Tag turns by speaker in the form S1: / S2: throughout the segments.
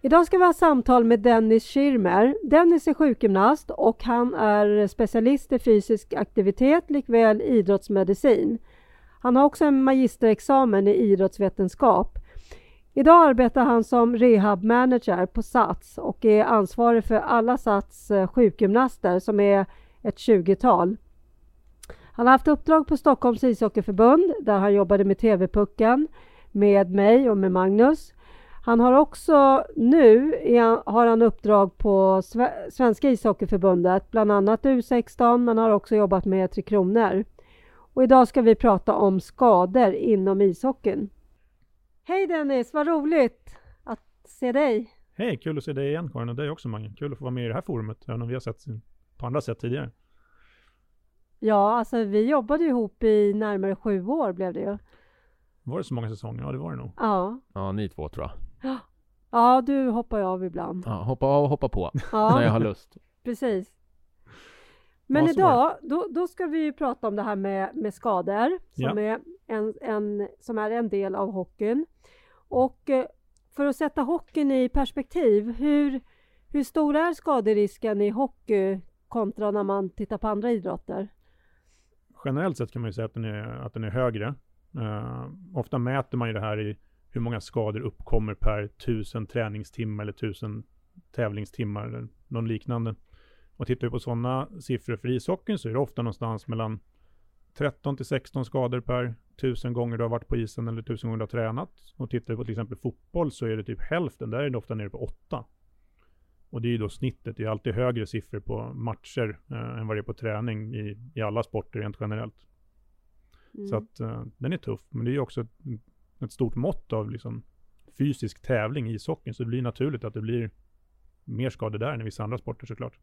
S1: Idag ska vi ha samtal med Dennis Schirmer. Dennis är sjukgymnast och han är specialist i fysisk aktivitet likväl idrottsmedicin. Han har också en magisterexamen i idrottsvetenskap. Idag arbetar han som rehabmanager på Sats och är ansvarig för alla Sats eh, sjukgymnaster som är ett 20-tal. Han har haft uppdrag på Stockholms ishockeyförbund där han jobbade med TV-pucken med mig och med Magnus. Han har också nu har han uppdrag på Svenska ishockeyförbundet, bland annat U16, men har också jobbat med Tre Kronor. Och idag ska vi prata om skador inom ishockeyn. Hej Dennis, vad roligt att se dig!
S2: Hej, kul att se dig igen Karin och dig också Mange. Kul att få vara med i det här forumet, även om vi har sett på andra sätt tidigare.
S1: Ja, alltså vi jobbade ihop i närmare sju år blev det ju.
S2: Var det så många säsonger? Ja, det var det nog.
S1: Ja.
S3: Ja, ni två tror jag.
S1: Ja, du hoppar av ibland.
S3: Ja, hoppa av och hoppa på ja. när jag har lust.
S1: Precis. Men ja, idag, då, då ska vi ju prata om det här med, med skador som, ja. är en, en, som är en del av hockeyn. Och eh, för att sätta hockeyn i perspektiv, hur, hur stor är skaderisken i hockey kontra när man tittar på andra idrotter?
S2: Generellt sett kan man ju säga att den är, att den är högre. Uh, ofta mäter man ju det här i hur många skador uppkommer per tusen träningstimmar eller tusen tävlingstimmar eller någon liknande. Och tittar vi på sådana siffror för ishockeyn så är det ofta någonstans mellan 13 till 16 skador per tusen gånger du har varit på isen eller tusen gånger du har tränat. Och tittar vi på till exempel fotboll så är det typ hälften, där är det ofta nere på 8. Och det är ju då snittet, det är alltid högre siffror på matcher eh, än vad det är på träning i, i alla sporter rent generellt. Mm. Så att eh, den är tuff, men det är ju också ett stort mått av liksom fysisk tävling i ishockeyn. Så det blir naturligt att det blir mer skador där än i vissa andra sporter såklart.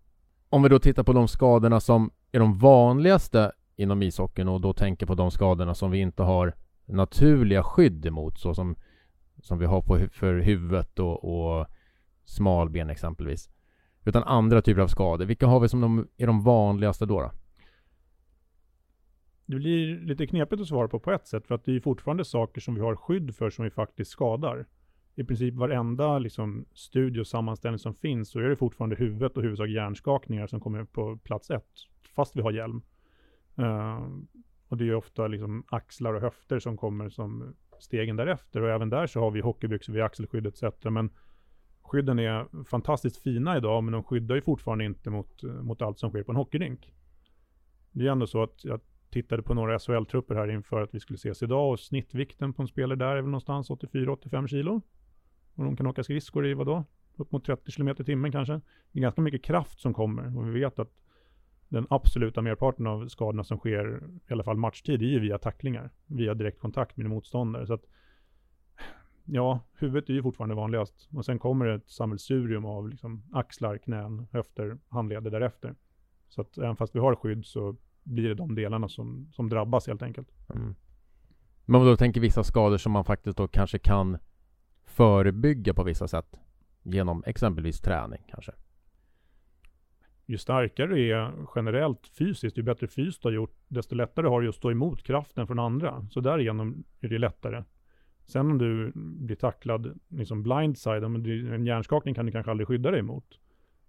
S3: Om vi då tittar på de skadorna som är de vanligaste inom ishockeyn och då tänker på de skadorna som vi inte har naturliga skydd emot så som, som vi har på, för huvudet och, och smalben exempelvis. Utan andra typer av skador. Vilka har vi som de, är de vanligaste då? då?
S2: Det blir lite knepigt att svara på på ett sätt, för att det är fortfarande saker som vi har skydd för som vi faktiskt skadar. I princip varenda liksom, studie och sammanställning som finns så är det fortfarande huvudet och huvudsak hjärnskakningar som kommer på plats ett, fast vi har hjälm. Uh, och det är ofta liksom axlar och höfter som kommer som stegen därefter. Och även där så har vi hockeybyxor, vi har axelskydd etc. Men skydden är fantastiskt fina idag, men de skyddar ju fortfarande inte mot, mot allt som sker på en hockeyrink. Det är ändå så att, att tittade på några SHL-trupper här inför att vi skulle ses idag och snittvikten på en spelare där är väl någonstans 84-85 kilo. Och de kan åka skridskor i vadå? Upp mot 30 km i timmen kanske. Det är ganska mycket kraft som kommer och vi vet att den absoluta merparten av skadorna som sker, i alla fall matchtid, är ju via tacklingar. Via direktkontakt med motståndare. Så att, ja, huvudet är ju fortfarande vanligast. Och sen kommer det ett sammelsurium av liksom axlar, knän, höfter, handleder därefter. Så att även fast vi har skydd så blir det de delarna som, som drabbas helt enkelt. Mm.
S3: Men om du tänker vissa skador som man faktiskt då kanske kan förebygga på vissa sätt genom exempelvis träning kanske?
S2: Ju starkare du är generellt fysiskt, ju bättre fys du har gjort, desto lättare har du att stå emot kraften från andra. Så därigenom är det lättare. Sen om du blir tacklad liksom blindside, en hjärnskakning kan du kanske aldrig skydda dig emot.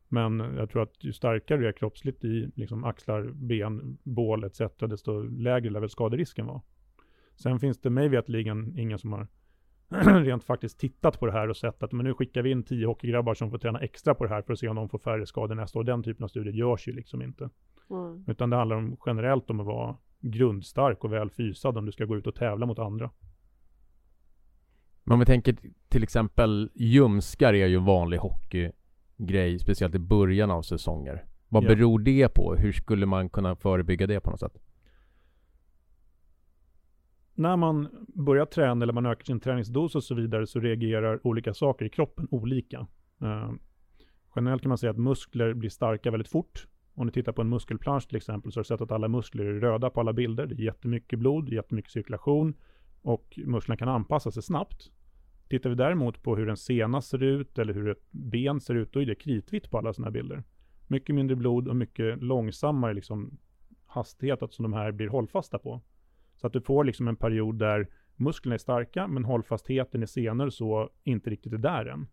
S2: Men jag tror att ju starkare du är kroppsligt i liksom axlar, ben, bål etc. desto lägre lär väl skaderisken vara. Sen finns det mig vetligen ingen som har rent faktiskt tittat på det här och sett att men nu skickar vi in tio hockeygrabbar som får träna extra på det här för att se om de får färre skador nästa år. Den typen av studier görs ju liksom inte. Mm. Utan det handlar om, generellt om att vara grundstark och väl fysad om du ska gå ut och tävla mot andra.
S3: Men om vi tänker till exempel ljumskar är ju vanlig hockeygrej, speciellt i början av säsonger. Vad
S2: Ja.
S3: beror det på? Hur skulle man kunna förebygga det på något sätt?
S2: När man börjar träna eller man ökar sin träningsdos och så vidare så reagerar olika saker i kroppen olika. Eh, generellt kan man säga att muskler blir starka väldigt fort. Om du tittar på en muskelplansch till exempel så har du sett att alla muskler är röda på alla bilder. Det är jättemycket blod, jättemycket cirkulation och musklerna kan anpassa sig snabbt. Tittar vi däremot på hur en sena ser ut eller hur ett ben ser ut, då är det kritvitt på alla sådana här bilder. Mycket mindre blod och mycket långsammare liksom, hastighet som de här blir hållfasta på. Så att du får liksom en period där musklerna är starka men hållfastheten i senor så inte riktigt är där än.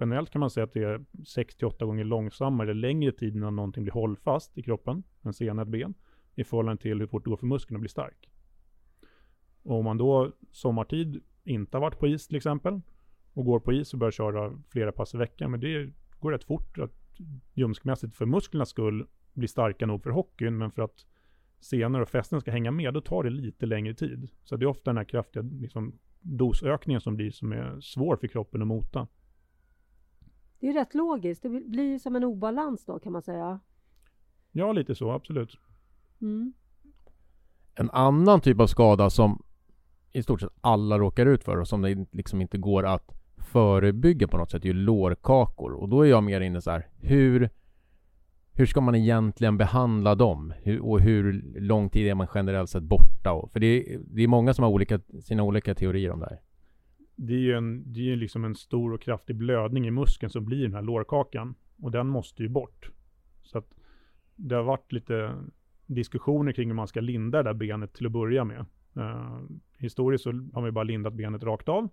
S2: Generellt kan man säga att det är 6-8 gånger långsammare eller längre tid innan någonting blir hållfast i kroppen, en sena, ett ben, i förhållande till hur fort det går för muskeln att bli stark. Och om man då sommartid inte har varit på is till exempel och går på is och börjar köra flera pass i veckan, men det går rätt fort att ljumskmässigt för musklernas skull bli starka nog för hockeyn, men för att senor och fästen ska hänga med, då tar det lite längre tid. Så det är ofta den här kraftiga liksom, dosökningen som blir som är svår för kroppen att mota.
S1: Det är rätt logiskt. Det blir som en obalans då kan man säga.
S2: Ja, lite så, absolut.
S1: Mm.
S3: En annan typ av skada som i stort sett alla råkar ut för och som det liksom inte går att förebygga på något sätt är ju lårkakor. Och då är jag mer inne så här, hur hur ska man egentligen behandla dem? Hur, och hur lång tid är man generellt sett borta? Och, för det är, det är många som har olika, sina olika teorier om det här.
S2: Det är ju en, det är liksom en stor och kraftig blödning i muskeln som blir den här lårkakan. Och den måste ju bort. Så att det har varit lite diskussioner kring hur man ska linda det där benet till att börja med. Uh, historiskt så har man ju bara lindat benet rakt av.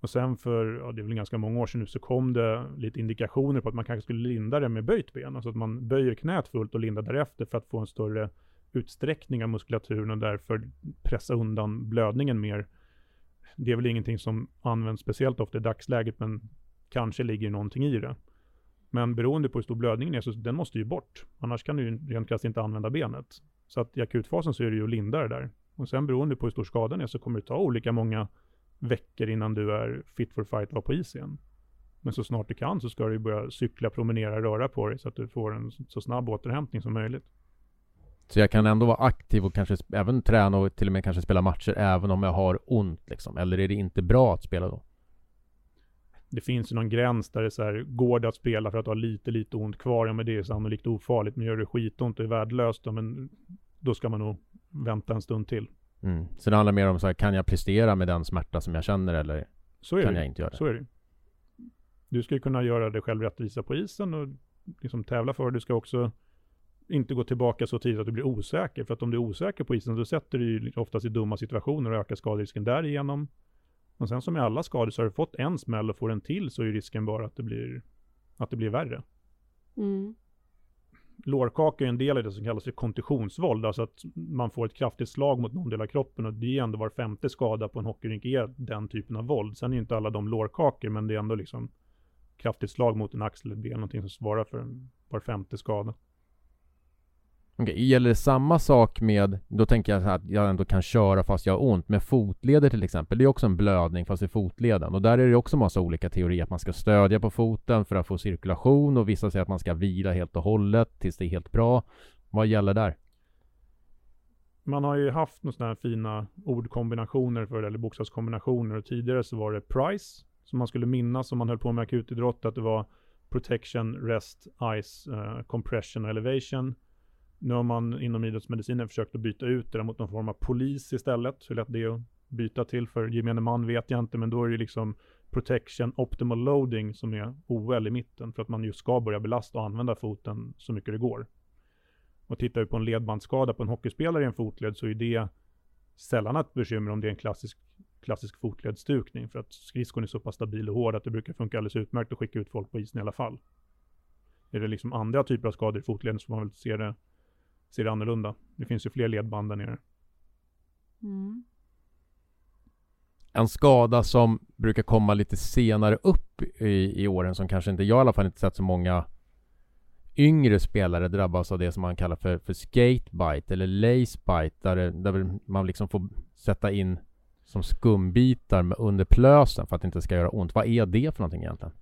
S2: Och sen för, ja, det är väl ganska många år sedan nu, så kom det lite indikationer på att man kanske skulle linda det med böjt ben. Alltså att man böjer knät fullt och lindar därefter för att få en större utsträckning av muskulaturen och därför pressa undan blödningen mer. Det är väl ingenting som används speciellt ofta i dagsläget, men kanske ligger någonting i det. Men beroende på hur stor blödningen är, så den måste ju bort. Annars kan du ju rent krasst inte använda benet. Så att i akutfasen så är det ju att linda det där. Och sen beroende på hur stor skadan är så kommer det ta olika många veckor innan du är fit for fight var på is igen. Men så snart du kan så ska du börja cykla, promenera, röra på dig så att du får en så snabb återhämtning som möjligt.
S3: Så jag kan ändå vara aktiv och kanske även träna och till och med kanske spela matcher även om jag har ont liksom? Eller är det inte bra att spela då?
S2: Det finns ju någon gräns där det är så här, går det att spela för att du har lite, lite ont kvar? Ja men det är sannolikt ofarligt. Men gör det skitont och är värdelöst, då, men då ska man nog vänta en stund till.
S3: Mm. Så det handlar mer om så här, kan jag prestera med den smärta som jag känner eller
S2: Så är
S3: kan
S2: det.
S3: jag inte göra det?
S2: Så är det. Du ska ju kunna göra det själv rättvisa på isen och liksom tävla för det. Du ska också inte gå tillbaka så tidigt att du blir osäker. För att om du är osäker på isen, då sätter du ju oftast i dumma situationer och ökar skaderisken därigenom. Och sen som med alla skador, så har du fått en smäll och får en till så är risken bara att det blir, att det blir värre.
S1: Mm.
S2: Lårkaka är en del av det som kallas för konditionsvåld, alltså att man får ett kraftigt slag mot någon del av kroppen och det är ändå var femte skada på en hockeyrink är den typen av våld. Sen är inte alla de lårkakor, men det är ändå liksom kraftigt slag mot en axel eller ben, någonting som svarar för en var femte skada.
S3: Okay. gäller det samma sak med, då tänker jag så här att jag ändå kan köra fast jag har ont, med fotleder till exempel, det är också en blödning fast i fotleden och där är det också massa olika teorier att man ska stödja på foten för att få cirkulation och vissa säger att man ska vila helt och hållet tills det är helt bra. Vad gäller där?
S2: Man har ju haft några sådana här fina ordkombinationer för det, eller bokstavskombinationer och tidigare så var det PRICE som man skulle minnas om man höll på med akutidrott att det var Protection, Rest, Ice, uh, Compression och Elevation. Nu har man inom idrottsmedicinen försökt att byta ut det där mot någon form av polis istället. Hur lätt det är att byta till för gemene man vet jag inte, men då är det liksom protection optimal loading som är OL i mitten för att man just ska börja belasta och använda foten så mycket det går. Och tittar vi på en ledbandsskada på en hockeyspelare i en fotled så är det sällan ett bekymmer om det är en klassisk, klassisk fotledstukning för att skridskon är så pass stabil och hård att det brukar funka alldeles utmärkt att skicka ut folk på isen i alla fall. Är det liksom andra typer av skador i fotleden så får man väl se det ser det annorlunda. Det finns ju fler ledband där nere.
S1: Mm.
S3: En skada som brukar komma lite senare upp i, i åren som kanske inte, jag i alla fall inte sett så många yngre spelare drabbas av det som man kallar för, för skatebite eller lacebite där, det, där man liksom får sätta in som skumbitar med under plösen för att det inte ska göra ont. Vad är det för någonting egentligen?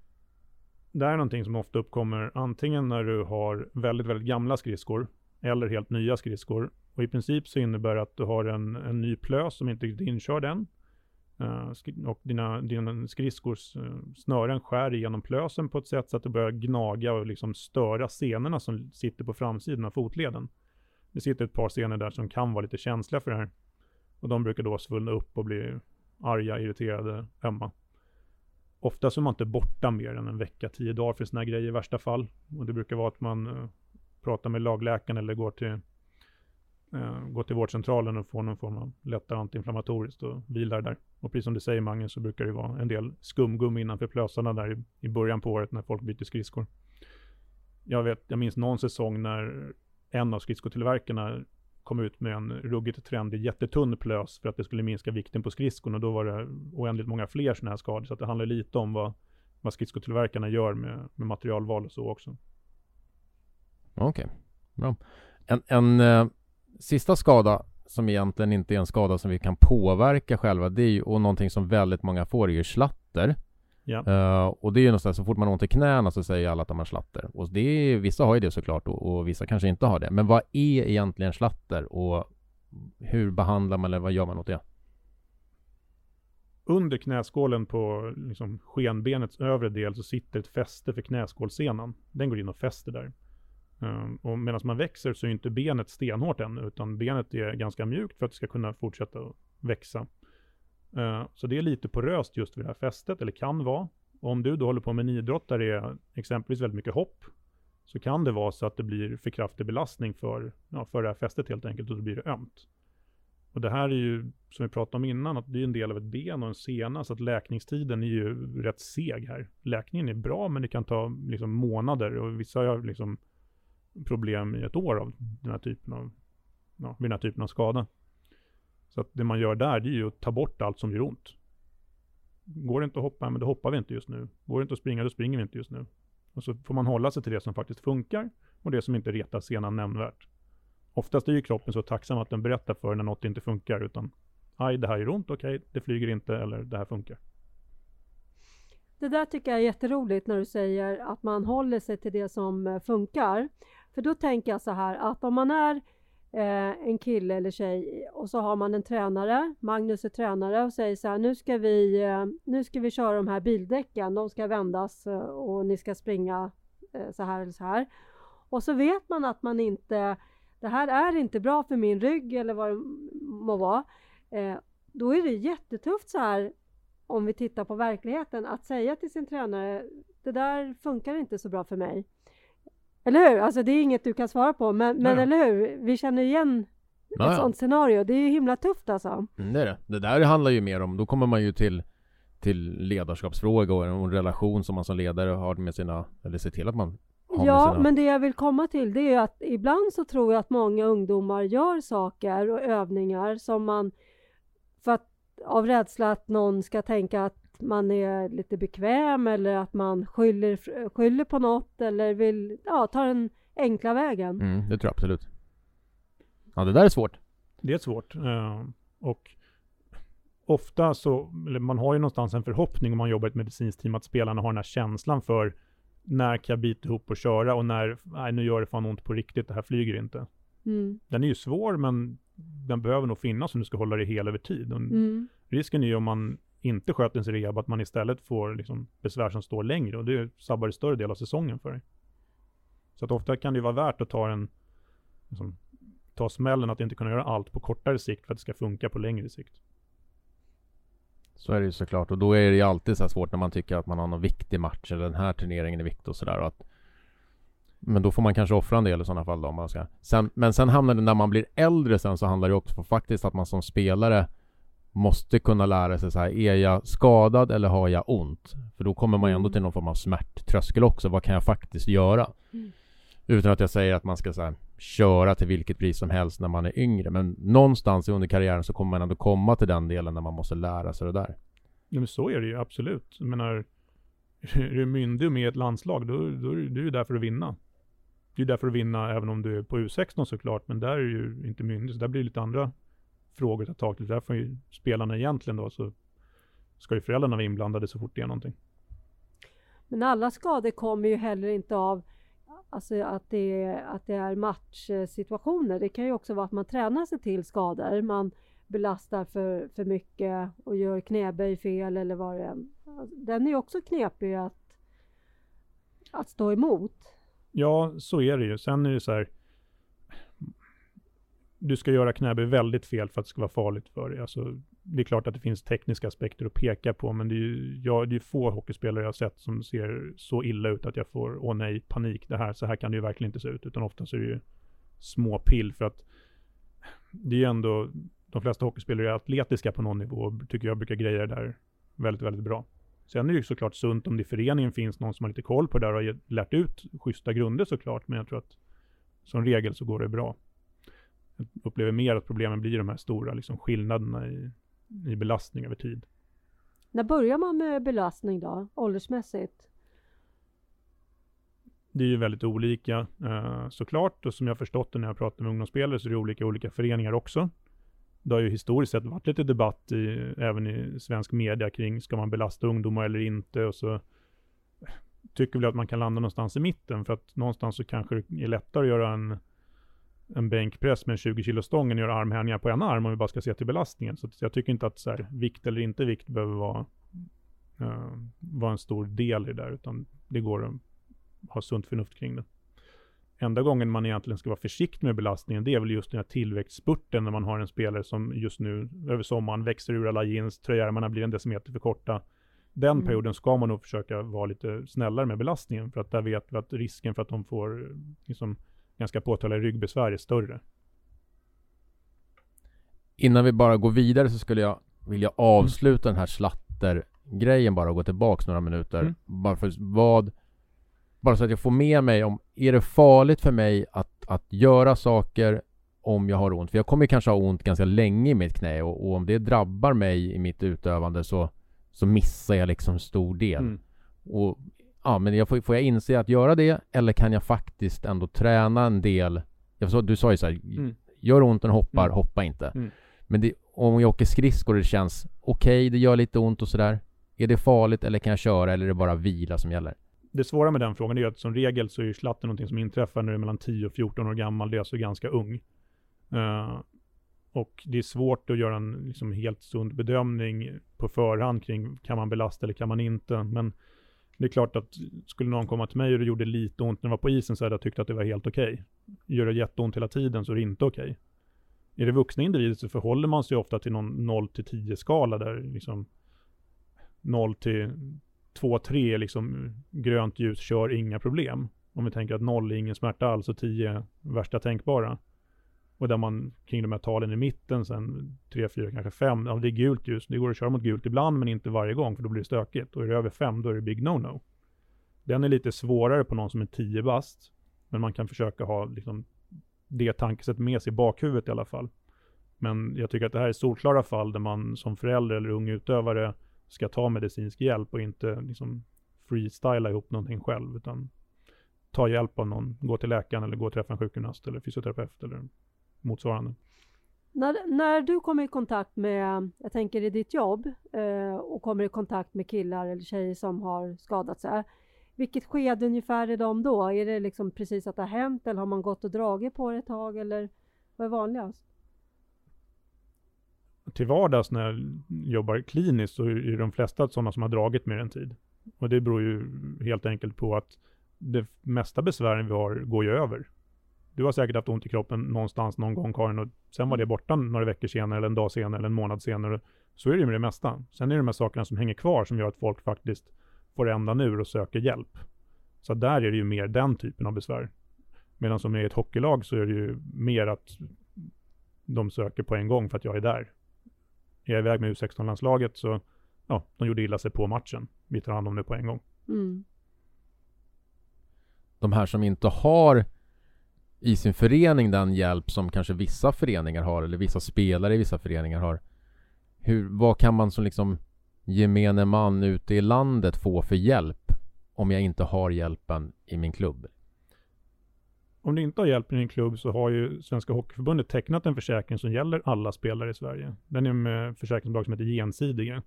S2: Det är någonting som ofta uppkommer antingen när du har väldigt, väldigt gamla skridskor eller helt nya skridskor. Och i princip så innebär det att du har en, en ny plös som inte är inkörd än. Uh, och dina, dina skridskors uh, snören skär igenom plösen på ett sätt så att det börjar gnaga och liksom störa senorna som sitter på framsidan av fotleden. Det sitter ett par senor där som kan vara lite känsliga för det här. Och de brukar då svullna upp och bli arga, irriterade, ömma. Ofta så är man inte borta mer än en vecka, tio dagar för sådana grejer i värsta fall. Och det brukar vara att man uh, pratar med lagläkaren eller går till, eh, går till vårdcentralen och får någon form av lättare antiinflammatoriskt och vilar där. Och precis som du säger Mange så brukar det vara en del skumgummi innanför plösarna där i, i början på året när folk byter skridskor. Jag, vet, jag minns någon säsong när en av skridskotillverkarna kom ut med en ruggigt trendig jättetunn plös för att det skulle minska vikten på skridskon och då var det oändligt många fler sådana här skador. Så att det handlar lite om vad, vad skridskotillverkarna gör med, med materialval och så också.
S3: Okej, okay. bra. En, en eh, sista skada som egentligen inte är en skada som vi kan påverka själva, det är ju, och någonting som väldigt många får är ju slatter.
S2: Ja.
S3: Uh, och det är ju någonstans, så fort man har ont i knäna så säger alla att de har slatter. Och det är, vissa har ju det såklart och, och vissa kanske inte har det. Men vad är egentligen slatter och hur behandlar man eller vad gör man åt det?
S2: Under knäskålen på liksom skenbenets övre del så sitter ett fäste för knäskålsenan. Den går in och fäster där. Ehm, och medan man växer så är inte benet stenhårt ännu, utan benet är ganska mjukt för att det ska kunna fortsätta växa. Ehm, så det är lite poröst just vid det här fästet, eller kan vara. Och om du då håller på med en idrott där det är exempelvis väldigt mycket hopp, så kan det vara så att det blir för kraftig belastning för, ja, för det här fästet helt enkelt, och då blir det ömt. Och det här är ju, som vi pratade om innan, att det är en del av ett ben och en sena, så att läkningstiden är ju rätt seg här. Läkningen är bra, men det kan ta liksom månader, och vissa har liksom problem i ett år av den här typen av, ja, vid den här typen av skada. Så att det man gör där, det är ju att ta bort allt som gör ont. Går det inte att hoppa, men då hoppar vi inte just nu. Går det inte att springa, då springer vi inte just nu. Och så får man hålla sig till det som faktiskt funkar och det som inte retar senan nämnvärt. Oftast är ju kroppen så tacksam att den berättar för när något inte funkar, utan aj, det här gör ont, okej, det flyger inte, eller det här funkar.
S1: Det där tycker jag är jätteroligt när du säger att man håller sig till det som eh, funkar. För då tänker jag så här att om man är eh, en kille eller tjej och så har man en tränare, Magnus är tränare och säger så här nu ska vi, eh, nu ska vi köra de här bildäcken, de ska vändas eh, och ni ska springa eh, så här eller så här. Och så vet man att man inte, det här är inte bra för min rygg eller vad det må vara. Eh, då är det jättetufft så här om vi tittar på verkligheten att säga till sin tränare det där funkar inte så bra för mig. Eller hur? Alltså det är inget du kan svara på, men, men eller hur? Vi känner igen ett sånt scenario. Det är ju himla tufft alltså.
S3: Mm, det är det. Det där handlar ju mer om, då kommer man ju till till ledarskapsfråga och en relation som man som ledare har med sina, eller ser till att man har
S1: Ja,
S3: med sina...
S1: men det jag vill komma till det är att ibland så tror jag att många ungdomar gör saker och övningar som man för att av rädsla att någon ska tänka att man är lite bekväm eller att man skyller, skyller på något eller vill ja, ta den enkla vägen.
S3: Mm, det tror jag absolut. Ja, det där är svårt.
S2: Det är svårt. Uh, och ofta så, eller man har ju någonstans en förhoppning om man jobbar i ett medicinskt team att spelarna har den här känslan för när kan jag bita ihop och köra och när, nej nu gör det fan ont på riktigt, det här flyger inte.
S1: Mm.
S2: Den är ju svår men den behöver nog finnas om du ska hålla det hel över tid.
S1: Mm.
S2: Risken är ju om man inte sköter sin rehab, att man istället får liksom besvär som står längre och det sabbar en större del av säsongen för dig. Så att ofta kan det vara värt att ta en, liksom, ta smällen att inte kunna göra allt på kortare sikt för att det ska funka på längre sikt.
S3: Så är det ju såklart och då är det ju alltid så här svårt när man tycker att man har någon viktig match eller den här turneringen är viktig och sådär. Men då får man kanske offra en del i sådana fall då, om man ska. Sen, men sen hamnar det när man blir äldre sen så handlar det också om faktiskt att man som spelare måste kunna lära sig så här, är jag skadad eller har jag ont? För då kommer man ändå mm. till någon form av smärttröskel också. Vad kan jag faktiskt göra? Mm. Utan att jag säger att man ska så här, köra till vilket pris som helst när man är yngre. Men någonstans under karriären så kommer man ändå komma till den delen när man måste lära sig det där.
S2: Ja men så är det ju absolut. Jag menar, är du myndig med ett landslag, då, då är du där för att vinna. Du är där för att vinna även om du är på U16 såklart, men där är du ju inte myndig, så där blir det lite andra frågor ta tag till. Där får ju spelarna egentligen då så ska ju föräldrarna vara inblandade så fort det är någonting.
S1: Men alla skador kommer ju heller inte av alltså att, det är, att det är matchsituationer. Det kan ju också vara att man tränar sig till skador. Man belastar för, för mycket och gör knäböj fel eller vad det är. Den är ju också knepig att, att stå emot.
S2: Ja, så är det ju. Sen är det så här. Du ska göra knäböj väldigt fel för att det ska vara farligt för dig. Alltså, det är klart att det finns tekniska aspekter att peka på, men det är ju ja, det är få hockeyspelare jag har sett som ser så illa ut att jag får, åh nej, panik, det här, så här kan det ju verkligen inte se ut, utan oftast är det ju små pill för att det är ju ändå, de flesta hockeyspelare är atletiska på någon nivå och tycker jag brukar greja det där väldigt, väldigt bra. Sen är det ju såklart sunt om det i föreningen finns någon som har lite koll på det där och har lärt ut schyssta grunder såklart, men jag tror att som regel så går det bra. Jag upplever mer att problemen blir de här stora liksom, skillnaderna i, i belastning över tid.
S1: När börjar man med belastning då, åldersmässigt?
S2: Det är ju väldigt olika eh, såklart och som jag förstått det när jag pratar med ungdomsspelare så är det olika olika föreningar också. Det har ju historiskt sett varit lite debatt i, även i svensk media kring ska man belasta ungdomar eller inte och så tycker vi att man kan landa någonstans i mitten för att någonstans så kanske det är lättare att göra en en bänkpress med en 20 kilo stång än göra armhävningar på en arm om vi bara ska se till belastningen. Så jag tycker inte att så här, vikt eller inte vikt behöver vara, uh, vara en stor del i det där, utan det går att ha sunt förnuft kring det. Enda gången man egentligen ska vara försiktig med belastningen, det är väl just den här tillväxtspurten när man har en spelare som just nu över sommaren växer ur alla jeans, tröjärmarna blir en decimeter för korta. Den mm. perioden ska man nog försöka vara lite snällare med belastningen, för att där vet vi att risken för att de får liksom, ganska påtagliga ryggbesvär är större.
S3: Innan vi bara går vidare så skulle jag vilja avsluta mm. den här slatter-grejen bara och gå tillbaks några minuter. Mm. Bara för vad Bara så att jag får med mig om Är det farligt för mig att, att göra saker om jag har ont? För jag kommer kanske ha ont ganska länge i mitt knä och, och om det drabbar mig i mitt utövande så Så missar jag liksom stor del. Mm. Och ja, men jag får, får jag inse att göra det eller kan jag faktiskt ändå träna en del? Jag så, du sa ju så här, mm. gör ont och hoppar, mm. hoppa inte. Mm. Men det, om jag åker skridskor och det känns okej, okay, det gör lite ont och sådär. Är det farligt eller kan jag köra eller är det bara vila som gäller?
S2: Det svåra med den frågan är att som regel så är ju slatten någonting som inträffar när du är mellan 10 och 14 år gammal. Det är alltså ganska ung. Uh, och det är svårt att göra en liksom, helt sund bedömning på förhand kring kan man belasta eller kan man inte. Men det är klart att skulle någon komma till mig och det gjorde lite ont när jag var på isen så hade jag tyckt att det var helt okej. Okay. Gör det jätteont hela tiden så är det inte okej. Okay. Är det vuxna individer så förhåller man sig ofta till någon 0 till 10 skala där liksom 0 till 2, 3 är liksom grönt ljus, kör inga problem. Om vi tänker att 0 är ingen smärta alls och 10 är värsta tänkbara. Och där man kring de här talen i mitten sen 3, 4, kanske 5, ja det är gult ljus. Det går att köra mot gult ibland men inte varje gång för då blir det stökigt. Och är det över 5 då är det big no-no. Den är lite svårare på någon som är 10 bast. Men man kan försöka ha liksom det tankesättet med sig i bakhuvudet i alla fall. Men jag tycker att det här är solklara fall där man som förälder eller ung utövare ska ta medicinsk hjälp och inte liksom freestyla ihop någonting själv. Utan ta hjälp av någon, gå till läkaren eller gå och träffa en sjukgymnast eller fysioterapeut eller motsvarande.
S1: När, när du kommer i kontakt med, jag tänker i ditt jobb, eh, och kommer i kontakt med killar eller tjejer som har skadat sig. Vilket skede ungefär är de då? Är det liksom precis att det har hänt eller har man gått och dragit på det ett tag eller vad är vanligast?
S2: Till vardags när jag jobbar kliniskt så är de flesta sådana som har dragit mer en tid. Och det beror ju helt enkelt på att det mesta besvären vi har går ju över. Du har säkert haft ont i kroppen någonstans någon gång Karin och sen var det borta några veckor senare eller en dag senare eller en månad senare. Så är det ju med det mesta. Sen är det de här sakerna som hänger kvar som gör att folk faktiskt får ändan ur och söker hjälp. Så där är det ju mer den typen av besvär. Medan som i ett hockeylag så är det ju mer att de söker på en gång för att jag är där. Är jag iväg med U16-landslaget så, ja, de gjorde illa sig på matchen. Vi tar hand om det på en gång. Mm.
S3: De här som inte har i sin förening den hjälp som kanske vissa föreningar har eller vissa spelare i vissa föreningar har. Hur, vad kan man som liksom gemene man ute i landet få för hjälp om jag inte har hjälpen i min klubb?
S2: om du inte har hjälp i din klubb så har ju Svenska Hockeyförbundet tecknat en försäkring som gäller alla spelare i Sverige. Den är med försäkringsbolag som heter Gensidige.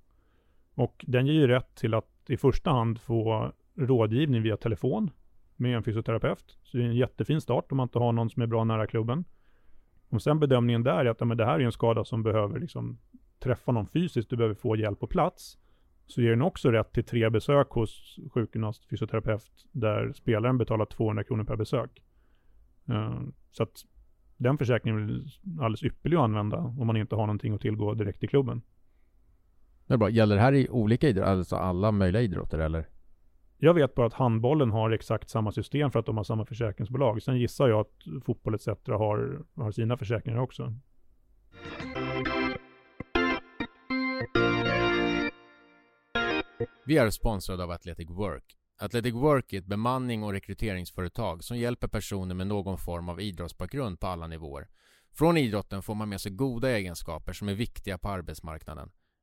S2: Och den ger ju rätt till att i första hand få rådgivning via telefon med en fysioterapeut. Så det är en jättefin start om man inte har någon som är bra nära klubben. Om sen bedömningen där är att ja, men det här är en skada som behöver liksom träffa någon fysiskt, du behöver få hjälp på plats. Så ger den också rätt till tre besök hos sjukgymnast, fysioterapeut, där spelaren betalar 200 kronor per besök. Uh, så att den försäkringen är alldeles ypperlig att använda om man inte har någonting att tillgå direkt i klubben.
S3: Det är bra. Gäller det här i olika idrotter, alltså alla möjliga idrotter eller?
S2: Jag vet bara att handbollen har exakt samma system för att de har samma försäkringsbolag. Sen gissar jag att fotboll etc. har, har sina försäkringar också.
S3: Vi är sponsrade av Athletic Work. Athletic Work är ett bemanning och rekryteringsföretag som hjälper personer med någon form av idrottsbakgrund på alla nivåer. Från idrotten får man med sig goda egenskaper som är viktiga på arbetsmarknaden.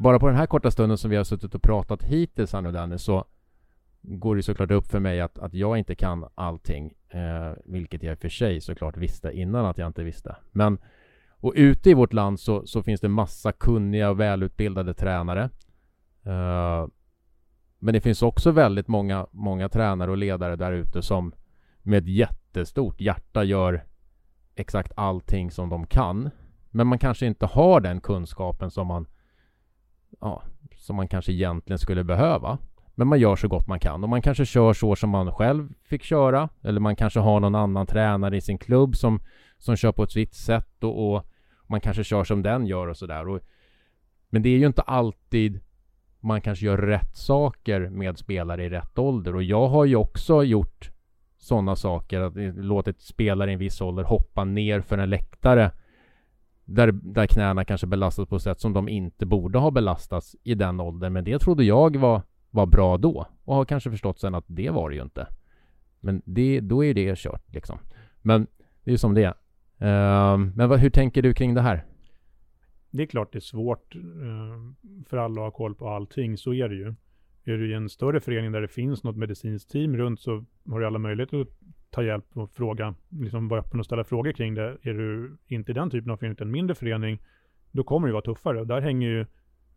S3: Bara på den här korta stunden som vi har suttit och pratat hittills här nu Danny, så går det såklart upp för mig att, att jag inte kan allting. Eh, vilket jag i och för sig såklart visste innan att jag inte visste. Men och ute i vårt land så, så finns det massa kunniga och välutbildade tränare. Eh, men det finns också väldigt många, många tränare och ledare där ute som med ett jättestort hjärta gör exakt allting som de kan. Men man kanske inte har den kunskapen som man ja, som man kanske egentligen skulle behöva. Men man gör så gott man kan och man kanske kör så som man själv fick köra. Eller man kanske har någon annan tränare i sin klubb som, som kör på ett visst sätt och, och man kanske kör som den gör och sådär. Men det är ju inte alltid man kanske gör rätt saker med spelare i rätt ålder. Och jag har ju också gjort sådana saker, att låtit spelare i en viss ålder hoppa ner för en läktare där, där knäna kanske belastas på ett sätt som de inte borde ha belastats i den åldern. Men det trodde jag var, var bra då och har kanske förstått sen att det var det ju inte. Men det, då är det kört liksom. Men det är ju som det är. Uh, men vad, hur tänker du kring det här?
S2: Det är klart det är svårt uh, för alla att ha koll på allting, så är det ju. Är du i en större förening där det finns något medicinskt team runt så har du alla möjligheter att ta hjälp och fråga, liksom vara öppen och ställa frågor kring det. Är du inte i den typen av förening, utan en mindre förening, då kommer det vara tuffare. Och där hänger ju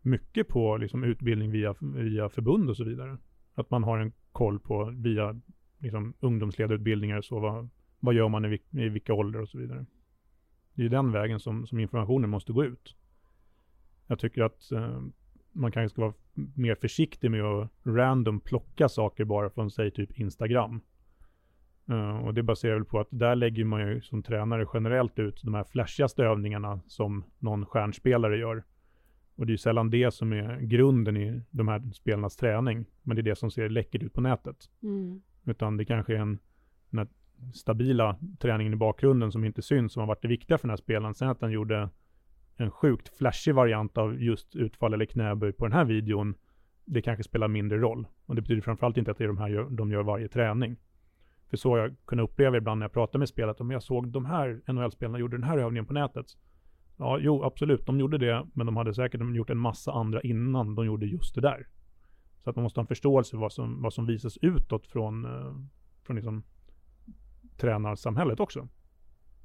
S2: mycket på liksom, utbildning via, via förbund och så vidare. Att man har en koll på via liksom, ungdomsledarutbildningar, så vad, vad gör man i, i vilka åldrar och så vidare. Det är ju den vägen som, som informationen måste gå ut. Jag tycker att eh, man kanske ska vara mer försiktig med att random plocka saker bara från, säg typ Instagram. Uh, och det baserar väl på att där lägger man ju som tränare generellt ut de här flashigaste övningarna som någon stjärnspelare gör. Och det är ju sällan det som är grunden i de här spelarnas träning. Men det är det som ser läckert ut på nätet. Mm. Utan det kanske är en, den här stabila träningen i bakgrunden som inte syns, som har varit det viktiga för den här spelaren. Sen att han gjorde en sjukt flashig variant av just utfall eller knäböj på den här videon, det kanske spelar mindre roll. Och det betyder framförallt inte att det är de här de gör varje träning. För så har jag kunnat uppleva ibland när jag pratar med spelet, om jag såg de här NHL-spelarna gjorde den här övningen på nätet. Ja, jo, absolut, de gjorde det, men de hade säkert gjort en massa andra innan de gjorde just det där. Så att man måste ha en förståelse för vad som, vad som visas utåt från, eh, från liksom tränarsamhället också.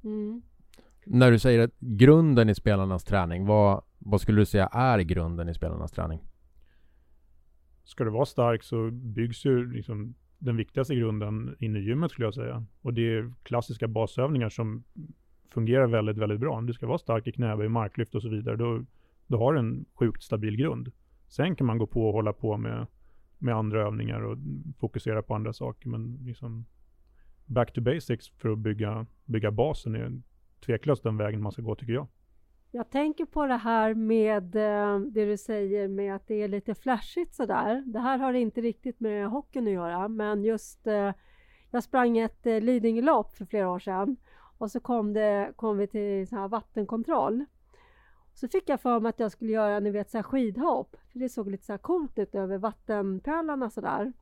S3: Mm. När du säger att grunden i spelarnas träning, vad, vad skulle du säga är grunden i spelarnas träning?
S2: Ska du vara stark så byggs ju liksom den viktigaste grunden inne i gymmet skulle jag säga. Och det är klassiska basövningar som fungerar väldigt, väldigt bra. Om du ska vara stark i knäböj, marklyft och så vidare, då, då har du en sjukt stabil grund. Sen kan man gå på och hålla på med, med andra övningar och fokusera på andra saker, men liksom back to basics för att bygga, bygga basen är tveklöst den vägen man ska gå tycker jag.
S1: Jag tänker på det här med eh, det du säger med att det är lite flashigt sådär. Det här har inte riktigt med hockeyn att göra, men just eh, jag sprang ett eh, Lidingölopp för flera år sedan och så kom, det, kom vi till så här vattenkontroll. Så fick jag för mig att jag skulle göra ni vet, så här skidhopp, för det såg lite så här coolt ut över vattenpölarna sådär.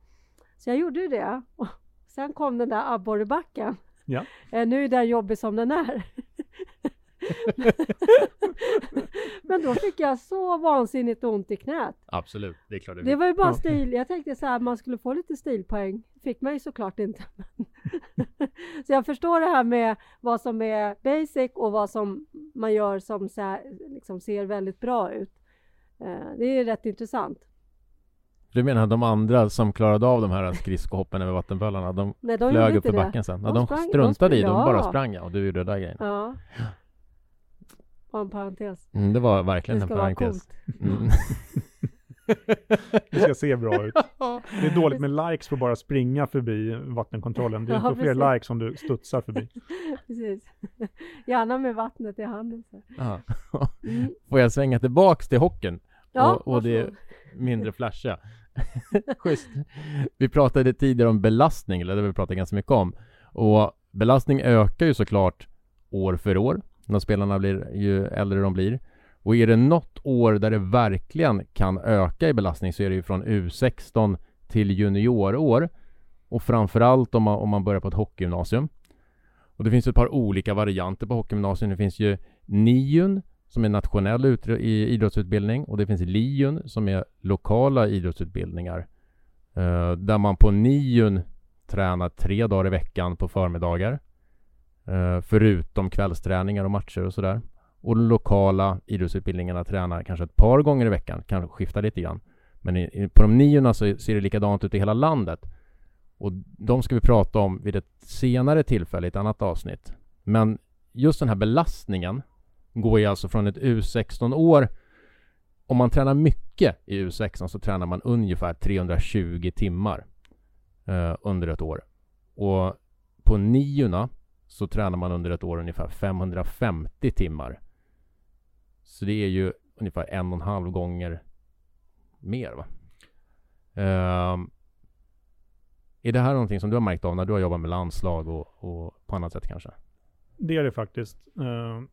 S1: Så jag gjorde ju det. Och sen kom den där abborrebacken.
S2: Ja.
S1: Nu är den jobbig som den är. Men då fick jag så vansinnigt ont i knät.
S3: Absolut, det är klart det,
S1: Det var ju bara stil. Jag tänkte så här att man skulle få lite stilpoäng. fick man ju såklart inte. så jag förstår det här med vad som är basic och vad som man gör som så här, liksom ser väldigt bra ut. Eh, Det är rätt intressant.
S3: Du menar de andra som klarade av de här skridskohoppen över vattenpölarna, de
S1: Nej, de
S3: flög upp för backen sen? Ja,
S1: De
S3: de
S1: sprang- de
S3: struntade i,
S1: sprang-
S3: de bara
S1: ja.
S3: sprang ja, och du gjorde det där grejen.
S1: Ja. Och en parentes.
S3: Mm, det var
S1: Det
S3: verkligen en
S1: ska vara
S3: parentes. Mm.
S2: Det ska se bra ut. Det är dåligt med likes på bara springa förbi vattenkontrollen. Du
S1: Ja,
S2: får fler
S1: precis.
S2: likes om du studsar förbi.
S1: Precis. Gärna med vattnet i handen. Mm.
S3: Får jag svänga tillbaks till hockeyn?
S1: Ja,
S3: och, och det
S1: varsågod.
S3: mindre flasha. Schysst. Vi pratade tidigare om belastning, eller det har vi pratat ganska mycket om. Och belastning ökar ju såklart år för år när spelarna blir ju äldre de blir. Och är det något år där det verkligen kan öka i belastning så är det ju från U16 till juniorår. Och framförallt om man, om man börjar på ett hockeygymnasium. Och det finns ett par olika varianter på hockeygymnasium. Det finns ju NIUN som är nationell i idrottsutbildning och det finns LIUN som är lokala idrottsutbildningar. Eh, där man på NIUN tränar tre dagar i veckan på förmiddagar. Eh, förutom kvällsträningar och matcher och sådär. Och de lokala idrottsutbildningarna tränar kanske ett par gånger i veckan, kanske skifta lite grann. Men i, i, på de niorna så ser det likadant ut i hela landet. Och de ska vi prata om vid ett senare tillfälle i ett annat avsnitt. Men just den här belastningen går ju alltså från ett U16-år om man tränar mycket i U16 så tränar man ungefär 320 timmar eh, under ett år. Och på niorna så tränar man under ett år ungefär 550 timmar. Så det är ju ungefär en och en halv gånger mer va? Um, är det här någonting som du har märkt av när du har jobbat med landslag och, och på annat sätt kanske?
S2: Det är det faktiskt. Ehm,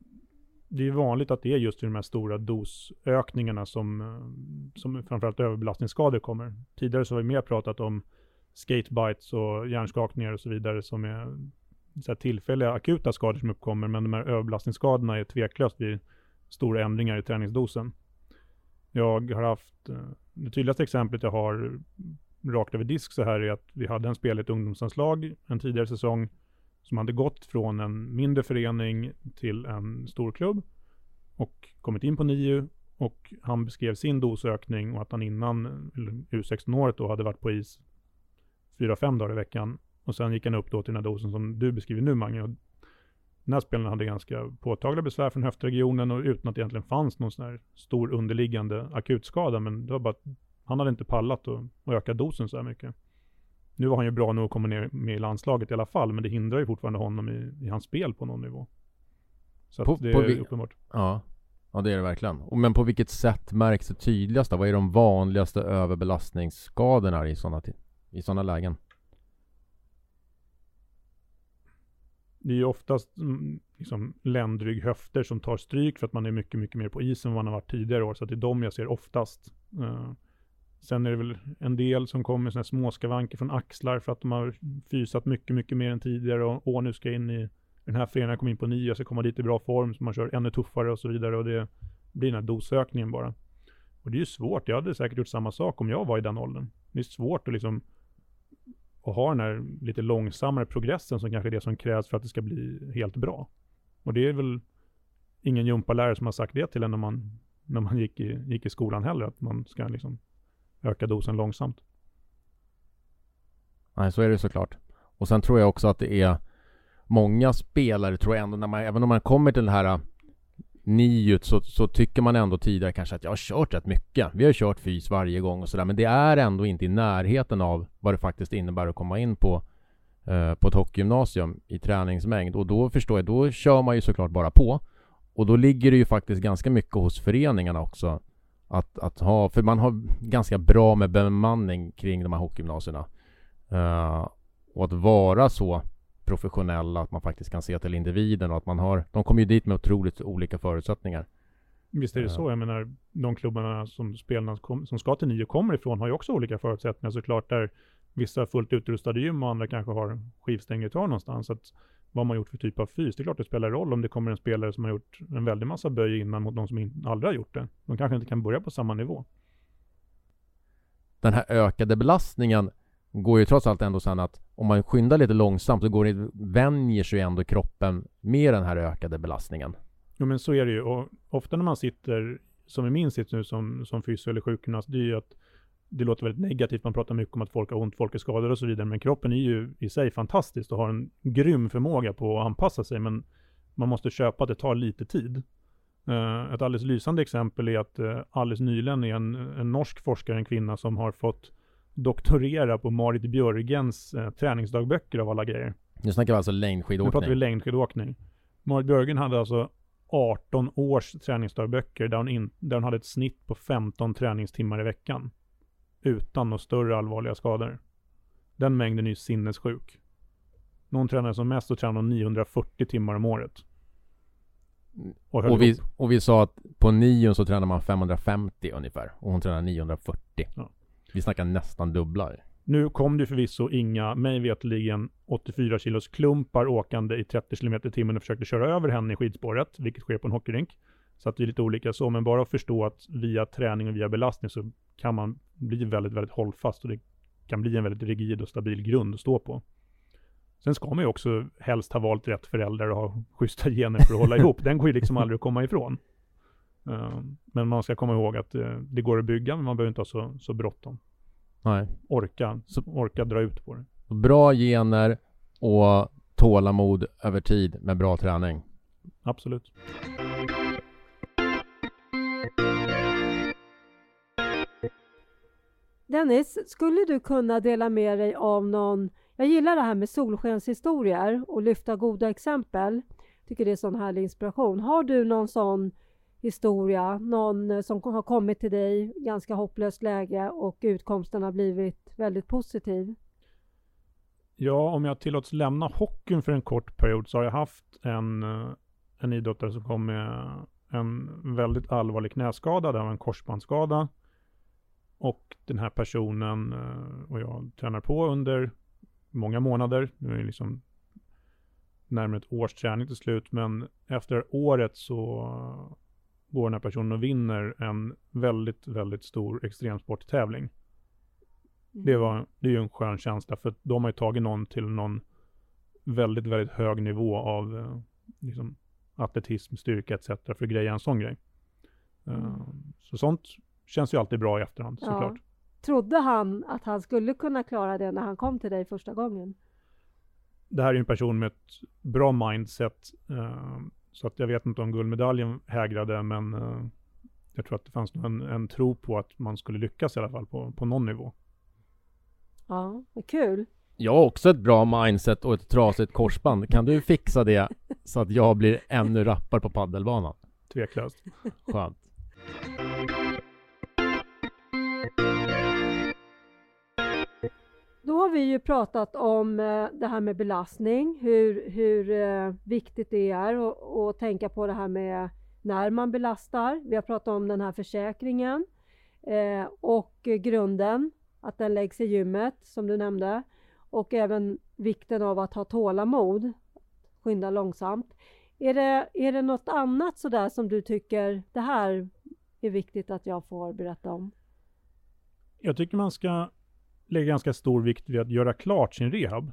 S2: det är vanligt att det är just i de här stora dosökningarna som, eh, som framförallt överbelastningsskador kommer. Tidigare så har vi mer pratat om skatebites och hjärnskakningar och så vidare som är så här tillfälliga akuta skador som uppkommer. Men de här överbelastningsskadorna är tveklöst vid stora ändringar i träningsdosen. Jag har haft, eh, det tydligaste exemplet jag har rakt över disk så här är att vi hade en spelare i ett ungdomsanslag en tidigare säsong som hade gått från en mindre förening till en stor klubb och kommit in på NIU och han beskrev sin dosökning och att han innan U16-året då hade varit på is 4-5 dagar i veckan och sen gick han upp då till den här dosen som du beskriver nu Mange. Och Den här spelaren hade ganska påtagliga besvär från höftregionen och utan att det egentligen fanns någon sån här stor underliggande akutskada men det var bara att han hade inte pallat att att öka dosen så här mycket. Nu var han ju bra nog att komma ner med i landslaget i alla fall, men det hindrar ju fortfarande honom i, i hans spel på någon nivå. Så
S3: På-
S2: det är
S3: vi-
S2: uppenbart.
S3: Ja, ja det är det verkligen. Och Men på vilket sätt märks det tydligast då? Vad är de vanligaste överbelastningsskadorna i sådana, i sådana lägen?
S2: Det är ju oftast mm, liksom, ländrygg, höfter som tar stryk för att man är mycket, mycket mer på isen än vad man har varit tidigare år. Så att det är de jag ser oftast. Uh, sen är det väl en del som kommer sådana småskavanker från axlar för att de har fysat mycket, mycket mer än tidigare. Och åh, nu ska jag in i den här föreningen, jag kom in på nio, jag ska komma dit i bra form, så man kör ännu tuffare och så vidare. Och det blir den här dosökningen bara. Och det är ju svårt. Jag hade säkert gjort samma sak om jag var i den åldern. Det är svårt att liksom och ha den här lite långsammare progressen som kanske är det som krävs för att det ska bli helt bra. Och det är väl ingen gympalärare som har sagt det till en när man, när man gick, i, gick i skolan heller, att man ska liksom öka dosen långsamt.
S3: Nej, så är det såklart. Och sen tror jag också att det är många spelare tror jag ändå när man, även om man kommer till den här niut så, så tycker man ändå tidigare kanske att jag har kört rätt mycket. Vi har kört fys varje gång och sådär men det är ändå inte i närheten av vad det faktiskt innebär att komma in på eh, på ett hockeygymnasium i träningsmängd och då förstår jag, då kör man ju såklart bara på. Och då ligger det ju faktiskt ganska mycket hos föreningarna också att, att ha, för man har ganska bra med bemanning kring de här hockeygymnasierna. Eh, och att vara så professionella att man faktiskt kan se till individen och att man har, de kommer ju dit med otroligt olika förutsättningar.
S2: Visst är det så. Jag menar, de klubbarna som spelarna kom, som ska till nio kommer ifrån har ju också olika förutsättningar såklart. Där vissa har fullt utrustade gym och andra kanske har skivstänger kvar någonstans. Så att vad man gjort för typ av fys, det är klart det spelar roll om det kommer en spelare som har gjort en väldig massa böj innan mot någon som aldrig har gjort det. De kanske inte kan börja på samma nivå.
S3: Den här ökade belastningen går ju trots allt ändå sen att om man skyndar lite långsamt så går det, vänjer sig ändå kroppen med den här ökade belastningen.
S2: Jo men så är det ju. Och ofta när man sitter, som i min sits nu som, som fysio eller sjukgymnast, det är ju att det låter väldigt negativt. Man pratar mycket om att folk har ont, folk är skadade och så vidare. Men kroppen är ju i sig fantastisk och har en grym förmåga på att anpassa sig. Men man måste köpa att det tar lite tid. Eh, ett alldeles lysande exempel är att eh, alldeles nyligen är en, en norsk forskare, en kvinna som har fått doktorera på Marit Björgens uh, träningsdagböcker av alla grejer.
S3: Nu snackar vi alltså
S2: Nu pratar vi
S3: längdskidåkning.
S2: längdskidåkning. Marit Björgen hade alltså 18 års träningsdagböcker där hon, in, där hon hade ett snitt på 15 träningstimmar i veckan. Utan några större allvarliga skador. Den mängden är ju sinnessjuk. När hon tränade som mest så tränade hon 940 timmar om året. Och,
S3: Och vi, och vi sa att på nion så tränar man 550 ungefär och hon tränar 940.
S2: Ja.
S3: Vi snackar nästan dubbla.
S2: Nu kom det förvisso inga, mig vetligen 84 kilos klumpar åkande i 30 km i timmen och försökte köra över henne i skidspåret, vilket sker på en hockeyrink. Så att det är lite olika så, men bara att förstå att via träning och via belastning så kan man bli väldigt, väldigt hållfast och det kan bli en väldigt rigid och stabil grund att stå på. Sen ska man ju också helst ha valt rätt föräldrar och ha schyssta gener för att hålla ihop. Den går ju liksom aldrig att komma ifrån. Eh, Men man ska komma ihåg att eh, det går att bygga, men man behöver inte ha så, så bråttom.
S3: Nej.
S2: Orka, orka dra ut på det.
S3: Bra gener och tålamod över tid med bra träning.
S2: Absolut.
S1: Dennis, skulle du kunna dela med dig av någon... Jag gillar det här med solskenshistorier och lyfta goda exempel. tycker det är sån härlig inspiration. Har du någon sån historia, någon eh, som har kommit till dig i ganska hopplöst läge och utkomsten har blivit väldigt positiv?
S2: Ja, om jag tillåts lämna hockeyn för en kort period så har jag haft en, eh, en idrottare som kom med en väldigt allvarlig knäskada, det var en korsbandsskada. Och den här personen eh, och jag tränar på under många månader. Nu är det liksom närmare ett års träning till slut, men efter året så går den här personen och vinner en väldigt, väldigt stor extremsporttävling. Det, var, det är ju en skön känsla för de har ju tagit någon till någon väldigt, väldigt hög nivå av eh, liksom, atletism, styrka etc. för att greja en sån grej. Eh, så sånt känns ju alltid bra i efterhand
S1: Ja.
S2: såklart.
S1: Trodde han att han skulle kunna klara det när han kom till dig första gången?
S2: Det här är ju en person med ett bra mindset. eh, så att jag vet inte om guldmedaljen hägrade men eh, jag tror att det fanns nog en, en tro på att man skulle lyckas i alla fall på, på någon nivå.
S1: Ja, vad kul.
S3: Jag har också ett bra mindset och ett trasigt korsband. Kan du fixa det så att jag blir ännu rappare på paddelbanan?
S2: Tveklöst.
S3: Skönt.
S1: Då har vi ju pratat om eh, det här med belastning, hur, hur eh, viktigt det är att att tänka på det här med när man belastar. Vi har pratat om den här försäkringen eh, och grunden, att den läggs i gymmet som du nämnde och även vikten av att ha tålamod, skynda långsamt. Är det, är det något annat sådär som du tycker det här är viktigt att jag får berätta om?
S2: Jag tycker man ska lägger ganska stor vikt vid att göra klart sin rehab.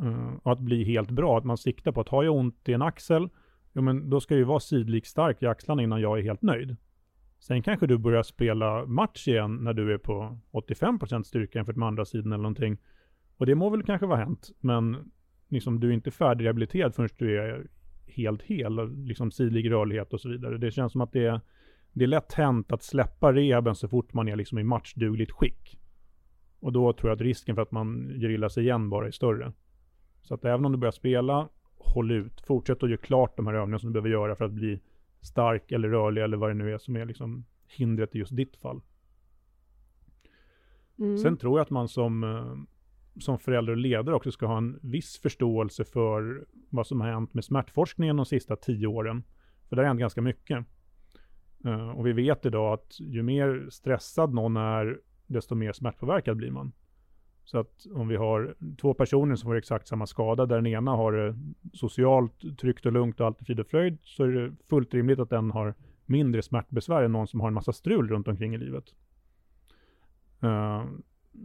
S2: Mm, och att bli helt bra. Att man siktar på att har jag ont i en axel, jo men då ska jag ju vara sidlik stark i axlarna innan jag är helt nöjd. Sen kanske du börjar spela match igen när du är på 85% styrka jämfört med andra sidan eller någonting. Och det må väl kanske vara hänt, men liksom, du är inte färdigrehabiliterad förrän du är helt hel, liksom sidlig rörlighet och så vidare. Det känns som att det är, det är lätt hänt att släppa rehaben så fort man är liksom i matchdugligt skick. Och då tror jag att risken för att man gör illa sig igen bara är större. Så att även om du börjar spela, håll ut. Fortsätt att göra klart de här övningarna som du behöver göra för att bli stark eller rörlig eller vad det nu är som är liksom hindret i just ditt fall.
S1: Mm.
S2: Sen tror jag att man som, eh, som förälder och ledare också ska ha en viss förståelse för vad som har hänt med smärtforskningen de sista tio åren. För det har hänt ganska mycket. Uh, och vi vet idag att ju mer stressad någon är, desto mer smärtpåverkad blir man. Så att om vi har två personer som får exakt samma skada, där den ena har det socialt tryggt och lugnt och allt är frid och fröjd, så är det fullt rimligt att den har mindre smärtbesvär än någon som har en massa strul runt omkring i livet. Uh,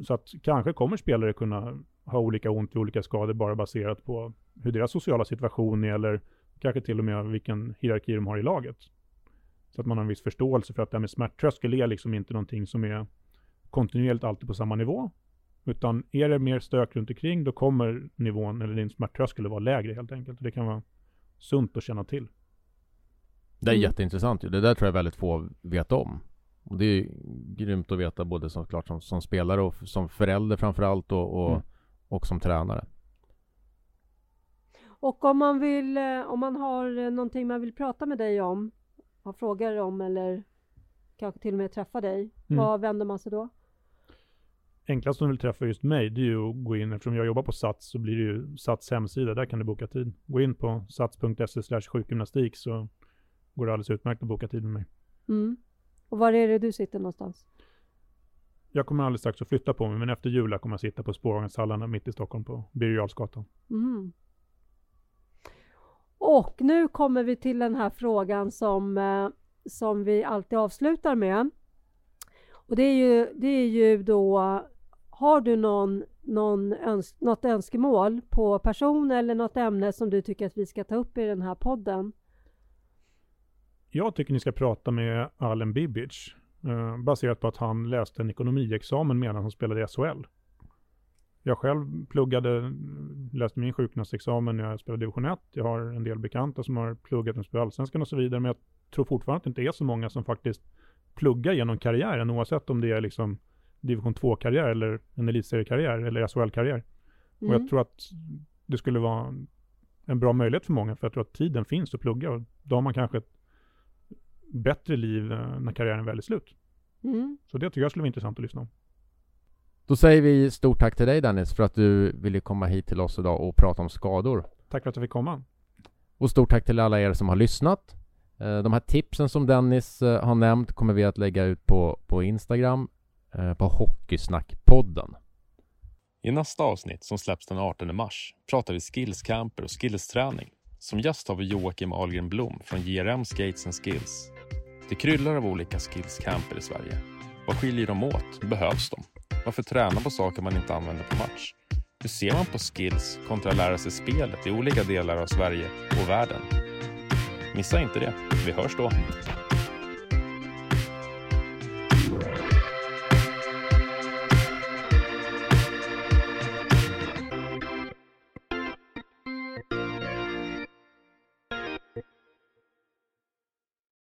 S2: så att kanske kommer spelare kunna ha olika ont i olika skador bara baserat på hur deras sociala situation är eller kanske till och med vilken hierarki de har i laget. Så att man har en viss förståelse för att det här med smärttröskel är liksom inte någonting som är kontinuerligt alltid på samma nivå. Utan är det mer stök runt omkring då kommer nivån eller din smärttröskel att vara lägre helt enkelt. Det kan vara sunt att känna till.
S3: Det är mm. jätteintressant Det där tror jag väldigt få vet om. Och det är grymt att veta både som, klart, som, som spelare och som förälder framförallt och, och, mm. och som tränare.
S1: Och om man vill, eh, om man har eh, någonting man vill prata med dig om, har frågor om eller kanske till och med träffa dig, mm. vad vänder man sig då?
S2: Enklast om du vill träffa just mig, det är ju att gå in, eftersom jag jobbar på Sats så blir det ju Sats hemsida, där kan du boka tid. Gå in på sats.se sjukgymnastik så går det alldeles utmärkt att boka tid med mig.
S1: Mm. Och var är det du sitter någonstans?
S2: Jag kommer alldeles strax att flytta på mig, men efter jul kommer jag sitta på Spårvagnshallarna mitt i Stockholm på Birger
S1: mm. Och nu kommer vi till den här frågan som, eh, som vi alltid avslutar med. Och det är ju, det är ju då, har du någon, någon öns något önskemål på person eller något ämne som du tycker att vi ska ta upp i den här podden?
S2: Jag tycker ni ska prata med Allen Bibic, eh, baserat på att han läste en ekonomiexamen medan han spelade i SHL. Jag själv pluggade, läste min sjukgymnastexamen när jag spelade division 1. Jag har en del bekanta som har pluggat och spelat allsvenskan och så vidare, men jag tror fortfarande att det inte är så många som faktiskt pluggar genom karriären, oavsett om det är liksom division 2-karriär eller en elitseriekarriär eller SHL-karriär. Mm. Och jag mm. tror att det skulle vara en bra möjlighet för många, för jag tror att tiden finns att plugga och då har man kanske ett bättre liv eh, när karriären väl är slut. Mm. Så det tycker jag skulle vara intressant att lyssna om.
S3: Då säger vi stort tack till dig Dennis för att du ville komma hit till oss idag och prata om skador.
S2: Tack för att jag fick komma.
S3: Och stort tack till alla er som har lyssnat. Eh, de här tipsen som Dennis eh, har nämnt kommer vi att lägga ut på, på Instagram Eh, på Hockeysnackpodden.
S4: I nästa avsnitt som släpps den 18 mars pratar vi skillscamper och skillsträning. Som gäst har vi Joakim Ahlgren Blom från JRM Skates and Skills. Det kryllar av olika skillscamper i Sverige. Vad skiljer dem åt? Behövs de? Varför träna på saker man inte använder på match? Hur ser man på skills kontra att lära sig spelet i olika delar av Sverige och världen? Missa inte det. Vi hörs då!